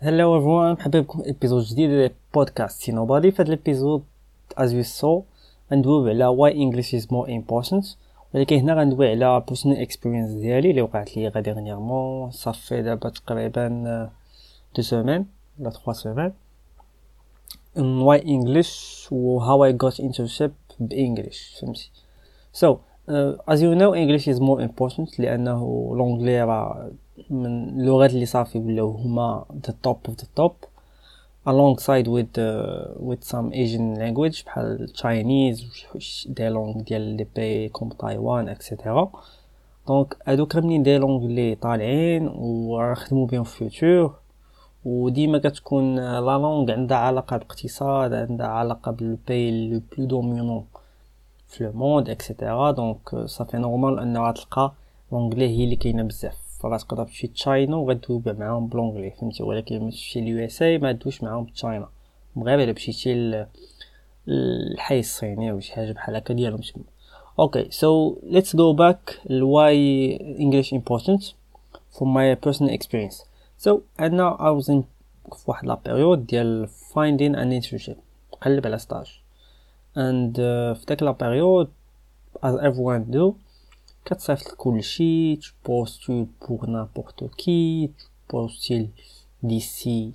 Hello everyone, مرحبا بكم ابيزود جديد ديال بودكاست سي في هذا الابيزود as you saw غندويو على why English is more important. ولكن هنا غندوي على personal experience ديالي اللي وقعت لي غا ديرنييرمون صافي دابا تقريبا دو سيمين ولا 3 سيمين why English و how I got internship بإنجليش فهمتي. Uh, as you know English is more important لأنه لونجلي راه من اللغات اللي صافي ولاو هما the top of the top alongside with uh, with some Asian language بحال Chinese دي لونغ ديال لي بي كوم تايوان اكسيتيرا دونك هادوك منين دي لونغ اللي طالعين ونخدمو بهم في فيوتور وديما كتكون لا لونغ عندها علاقة باقتصاد عندها علاقة بالبي لو بلو دومينون في لو موند اكسيتيرا دونك صافي نورمال انه غتلقى لونغلي هي اللي كاينة بزاف. فغتقدر تمشي تشاينا وغدوي معاهم بلونجلي فهمتي؟ ولكن مشيتي ليو إس إي ما دوش معاهم تشاينا مغرب الا مشيتي الحي الصيني ولا شي حاجة بحال هكا ديالهم. تما أوكي سو ليتس جو باك لواي انجلش امبورتانت from my personal experience. So أنا I was in في واحد لا بيريود ديال finding an internship نقلب على ستاج and uh, في داك لا بيريود as everyone do كتصيفط كلشي tu postules pour n'importe qui tu postules d'ici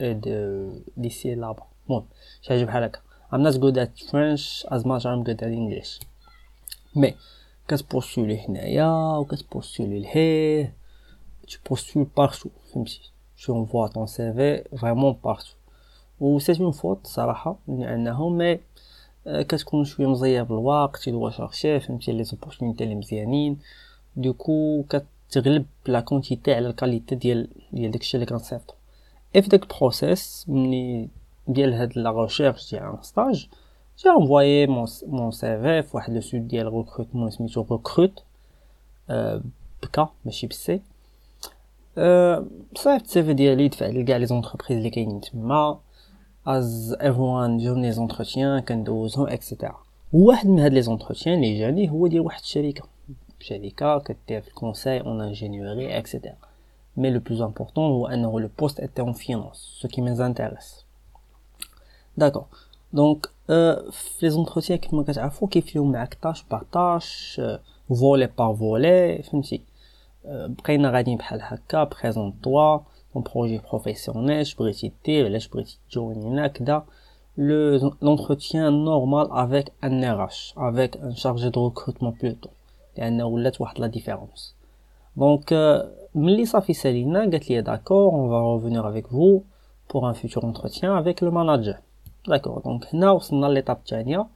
de d'ici là-bas المهم شي حاجه بحال هكا I'm not good at French as much as I'm good at English مي كتبوستولي هنايا وكتبوستولي لهيه tu postules partout فهمتي tu envoies ton CV vraiment partout و سي اون فوت صراحه لانه مي كتكون شوية مزير بالوقت يدوا شارشي فهمتي لي زوبورتونيتي اللي مزيانين دوكو كتغلب لا كونتيتي على الكاليتي ديال ديال داكشي اللي كنصيفطو اف داك البروسيس ملي ديال هاد لا ريشيرش ديال ان ستاج جي انفوايي مون سي في فواحد لو سيت ديال ريكروتمون سميتو ريكروت بكا ماشي بالسي صيفط السي في ديالي دفع لكاع لي زونتربريز اللي كاينين تما از ايفوان جون لي زونتروتيان كندوزهم اكسيتيرا واحد من هاد لي زونتروتيان اللي جاني هو ديال واحد الشركه شركه كدير في الكونساي اون انجينيوري اكسيتيرا مي لو بلوز امبورطون هو انه لو بوست ايتي اون فينانس سو كي ميزانتيريس داكور دونك في لي زونتروتيان كيما كتعرفوا كيفيو معاك طاش بار طاش فولي بار فولي فهمتي بقينا غاديين بحال هكا بريزونط توا ton projet professionnel, je pourrais citer, là je pourrais citer le, l'entretien normal avec un RH, avec un chargé de recrutement plutôt. لأن ولات واحد la différence. Donc, ملي صافي سالينا قالت لي d'accord, on va revenir avec vous pour un futur entretien avec le manager. D'accord, donc هنا وصلنا ليتاب الثانية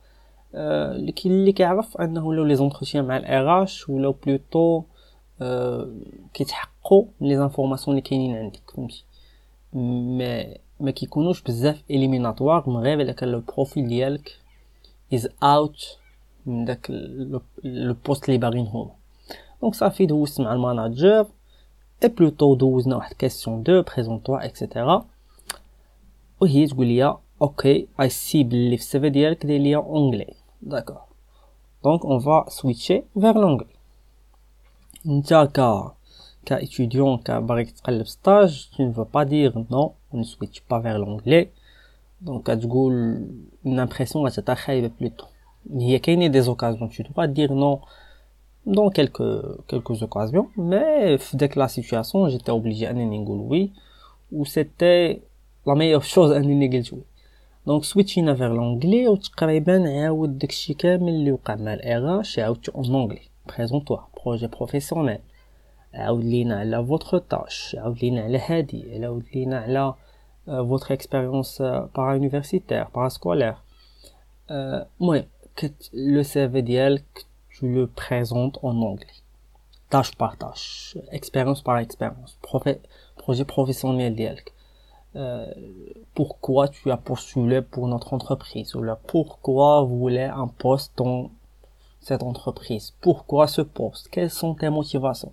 اللي كيعرف انه ولاو لي زونتروتيان مع الار اش ولاو بلوتو كيتحققوا من لي زانفورماسيون اللي كاينين عندك فهمتي ما ما كيكونوش بزاف اليميناتوار من غير الا كان لو بروفيل ديالك از اوت من داك لو بوست اللي باغيين هما دونك صافي دوزت مع الماناجر اي بلوتو دوزنا واحد كيسيون دو بريزونطوا اكسيتيرا وهي تقول لي اوكي اي سي بلي في السيفي ديالك داير ليا اونغلي داكور دونك اون فا سويتشي فيغ لونغلي نتا كا كايتيديون كباغي تقلب ستاج tu ne veux pas dire non on ne switch pas vers l'anglais دونك كتقول لامبرسيون غتعطيها خايبه بلوتو هي كاينين دي زوكازيون tu dois dire non dans quelques quelques occasions mais في داك لا سيتوياسيون جيتي اوبليجي انني نقول وي و سيتي لا ميور شوز انني قلت وي دونك سويتشينا فيغ لونغلي وتقريبا عاود داكشي كامل اللي وقع مع الاغ اش عاودتو اون اونغلي بريزونطوا بروجي بروفيسيونيل عاود لينا على فوتر تاش عاود لينا على هادي عاود لينا على فوتر اكسبيريونس بارا يونيفرسيتير بارا سكولير المهم لو سي في ديالك tu le présentes en anglais tâche par tâche expérience par expérience projet professionnel ديالك pourquoi tu as postulé pour notre entreprise ou là pourquoi vous voulez un poste dans cette entreprise pourquoi ce poste quelles sont tes motivations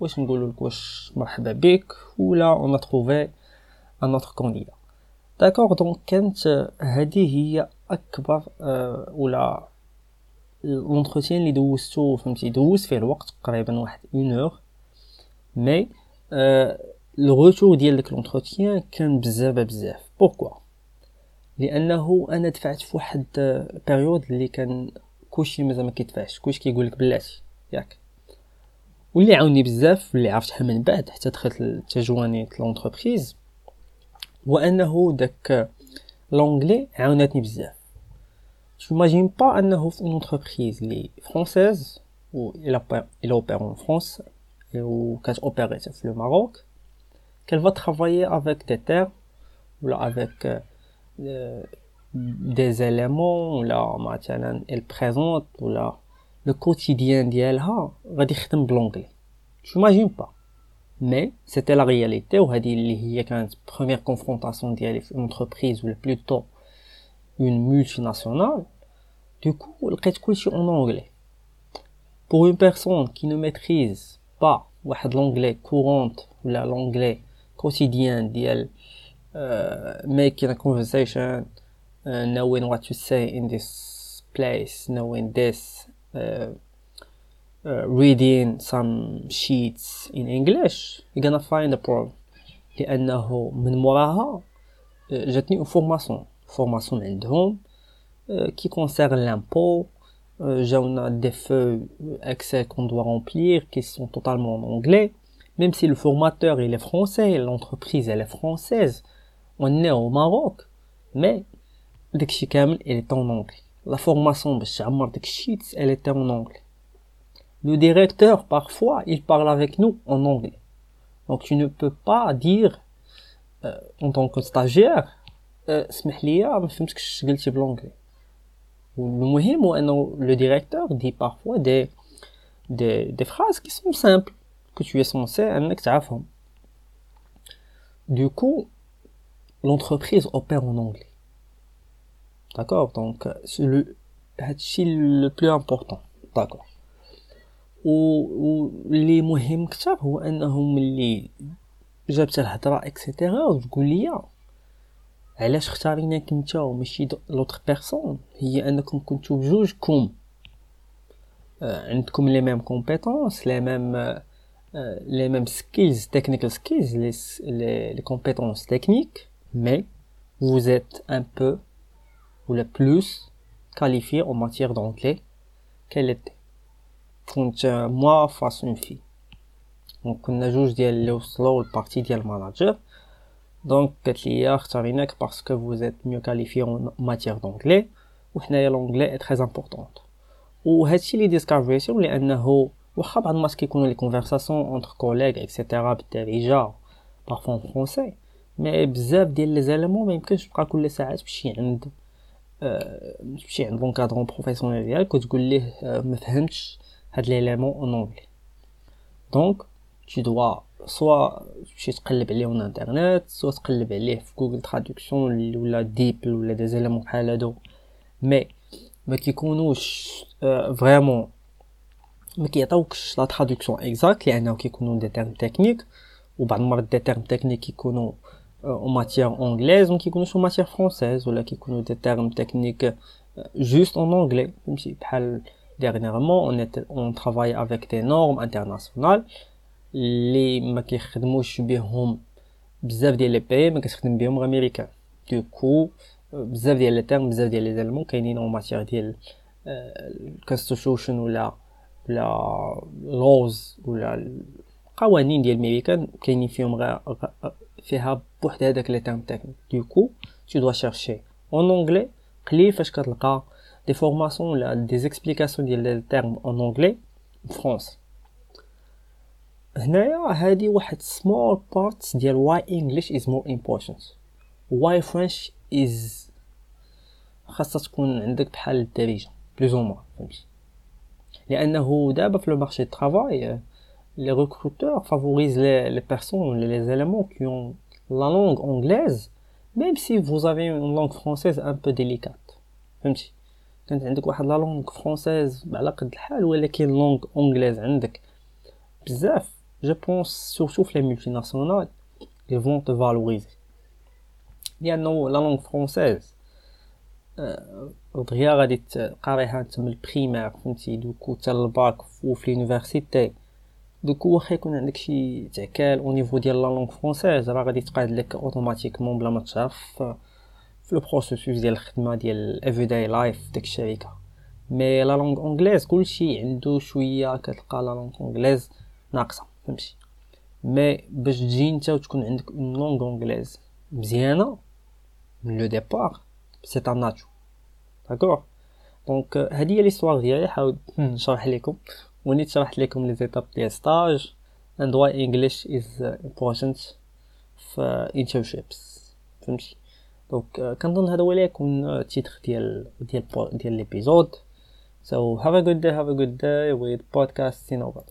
واش نقولوا لك واش مرحبا بك ولا a trouvé un autre candidat. D'accord donc كانت هذه هي أكبر ولا لونتروتيان اللي دوزتو فهمتي دوزت فيه الوقت تقريبا واحد اون اور مي لو روتور ديال داك لونتروتيان كان بزاف بزاف. بوركوا لأنه أنا دفعت في واحد بيريود اللي كان كلشي مازال ما كيدفعش. كلشي كيقول لك بلاتي ياك. واللي عاوني بزاف اللي عرفتها من بعد حتى دخلت لتجوانيت لونتربريز هو أنه داك لونغلي عاونتني بزاف. جيماجين با أنه في اونتربريز لي فرونسيز و إلى اوبير اون فرانس و كتوبيري حتى في لو الماروك كان فا ترافايي افيك دي تير ولا افيك دي زيليمون ولا مثلا ال البريزونت ولا maintenant elle présente ou là le quotidien ديالها غادي يخدم بالانجلي j'imagine pas mais c'était la réalité وهذه اللي هي كانت première confrontation ديالي في entreprise ou plutôt une multinationale du coup, le est en anglais. Pour une personne qui ne maîtrise pas l'anglais courant ou l'anglais quotidien, d'elle, uh, making a conversation, uh, knowing what to say in this place, knowing this, uh, uh, reading some sheets in English, you're gonna find a problem. لأنه من موراها جاتني فورماسيون فورماسيون عندهم euh, qui concerne l'impôt. Euh, j'ai des feuilles Excel qu'on doit remplir qui sont totalement en anglais. Même si le formateur il est français, l'entreprise elle est française, on est au Maroc, mais داكشي كامل elle est en anglais. La formation, elle était en anglais. Le directeur, parfois, il parle avec nous en anglais. Donc, tu ne peux pas dire, euh, en tant que stagiaire, euh, Smehlia, je ne sais pas l'anglais. Le directeur dit parfois des, des, des phrases qui sont simples, que tu es censé un Du coup, l'entreprise opère en anglais. D'accord Donc, c'est le, le plus important. D'accord. واللي مهم كتر هو انهم اللي جابت الهضره اكسيتيرا وتقول لي علاش اختاريناك انت وماشي لوطخ بيرسون هي انكم كنتو بجوجكم عندكم لي ميم كومبيتونس لي ميم لي ميم سكيلز تكنيكال سكيلز لي لي كومبيتونس تكنيك مي vous êtes un peu ou le plus qualifié en matière d'anglais qu'elle était كنت moi face une fille دونك كنا جوج ديال اللي وصلوا للبارتي ديال الماناجر دونك قالت لي اختاريناك باسكو vous êtes mieux qualifié en matière d'anglais وحنايا لونجلي اي تري امبورطونت وهادشي اللي ديسكافريتو لانه واخا بعض المرات كيكونوا لي كونفرساسيون اونتر كوليغ اكسيتيرا بالدارجه بارفون فرونسي مي بزاف ديال لي زالمون ما يمكنش تبقى كل ساعه تمشي عند تمشي عند لونكادرون بروفيسيونيل ديالك وتقول ليه ما فهمتش هاد ليليمون اون اونغلي دونك tu dois soit تمشي تقلب عليه اون انترنت سوا تقلب عليه في جوجل تراديكسيون ولا ديبل ولا دي زيليمون بحال هادو مي ما كيكونوش فريمون ما كيعطيوكش لا تراديكسيون اكزاكت لانه كيكونوا دي تيرم تكنيك وبعض المرات دي تيرم تكنيك كيكونوا اون ماتيير انجليز ما كيكونوش اون ماتيير فرونسيز ولا كيكونوا دي تيرم تكنيك juste en anglais فهمتي بحال dernièrement on était on travaille avec des normes internationales اللي ما كيخدموش بهم بزاف ديال لي بي ما كتخدم بهم غير امريكان دوكو بزاف ديال لي تيرم بزاف ديال لي زالمون كاينين اون ماتيغ ديال الكونستيتيوشن ولا ولا لوز ولا القوانين ديال الميريكان كاينين فيهم غير فيها بوحدها هذاك لي تيرم تكنيك. دوكو tu dois chercher en anglais قليل فاش كتلقى دي فورماسيون ولا دي زيكسبليكاسيون ديال لي تيرم en فرونسي هنايا هادي واحد small parts ديال why English is more important. Why French is خاصها تكون عندك بحال الدارجة بلوز أو فهمتي؟ لأنه دابا في لو مارشي ترافاي les recruteurs favorisent les, les personnes, les éléments qui ont la langue anglaise, même si vous avez une langue française un peu délicate. فهمتي كانت عندك واحد لا لونغ فرونسيز على قد الحال ولكن لونغ اونغليز عندك بزاف جو بونس سورتو في لي مولتي ناسيونال ils vont te valoriser لانه لا لونغ فرونسيز دغيا غادي تقرايها انت من البريمير فهمتي دوكو حتى الباك وفي لونيفرسيتي دوكو واخا يكون عندك شي تعكال أو نيفو ديال لا لونغ فرونسيز راه غادي تقاد لك اوتوماتيكمون بلا ما تعرف في لو بروسيسوس ديال الخدمة ديال افري داي لايف ديك الشركة. مي لا لونغ اونغليز كلشي عنده شوية كتلقى لا لونغ اونغليز ناقصة فهمتي؟ مي باش تجي انت وتكون عندك اون لونغ اونغليز مزيانة من لو ديبار سي ان ناتو داكور دونك هادي هي ليستوار ديالي حاولت نشرح لكم. و نيت شرحت لكم لي زيتاب ديال ستاج اند واي انجلش از امبورتانت في انترشيبس فهمتي؟ دونك euh, كنظن هذا هو اللي يكون التيتر euh, ديال ديال ديال ليبيزود سو هاف ا جود داي هاف ا جود داي ويت بودكاستين اوفر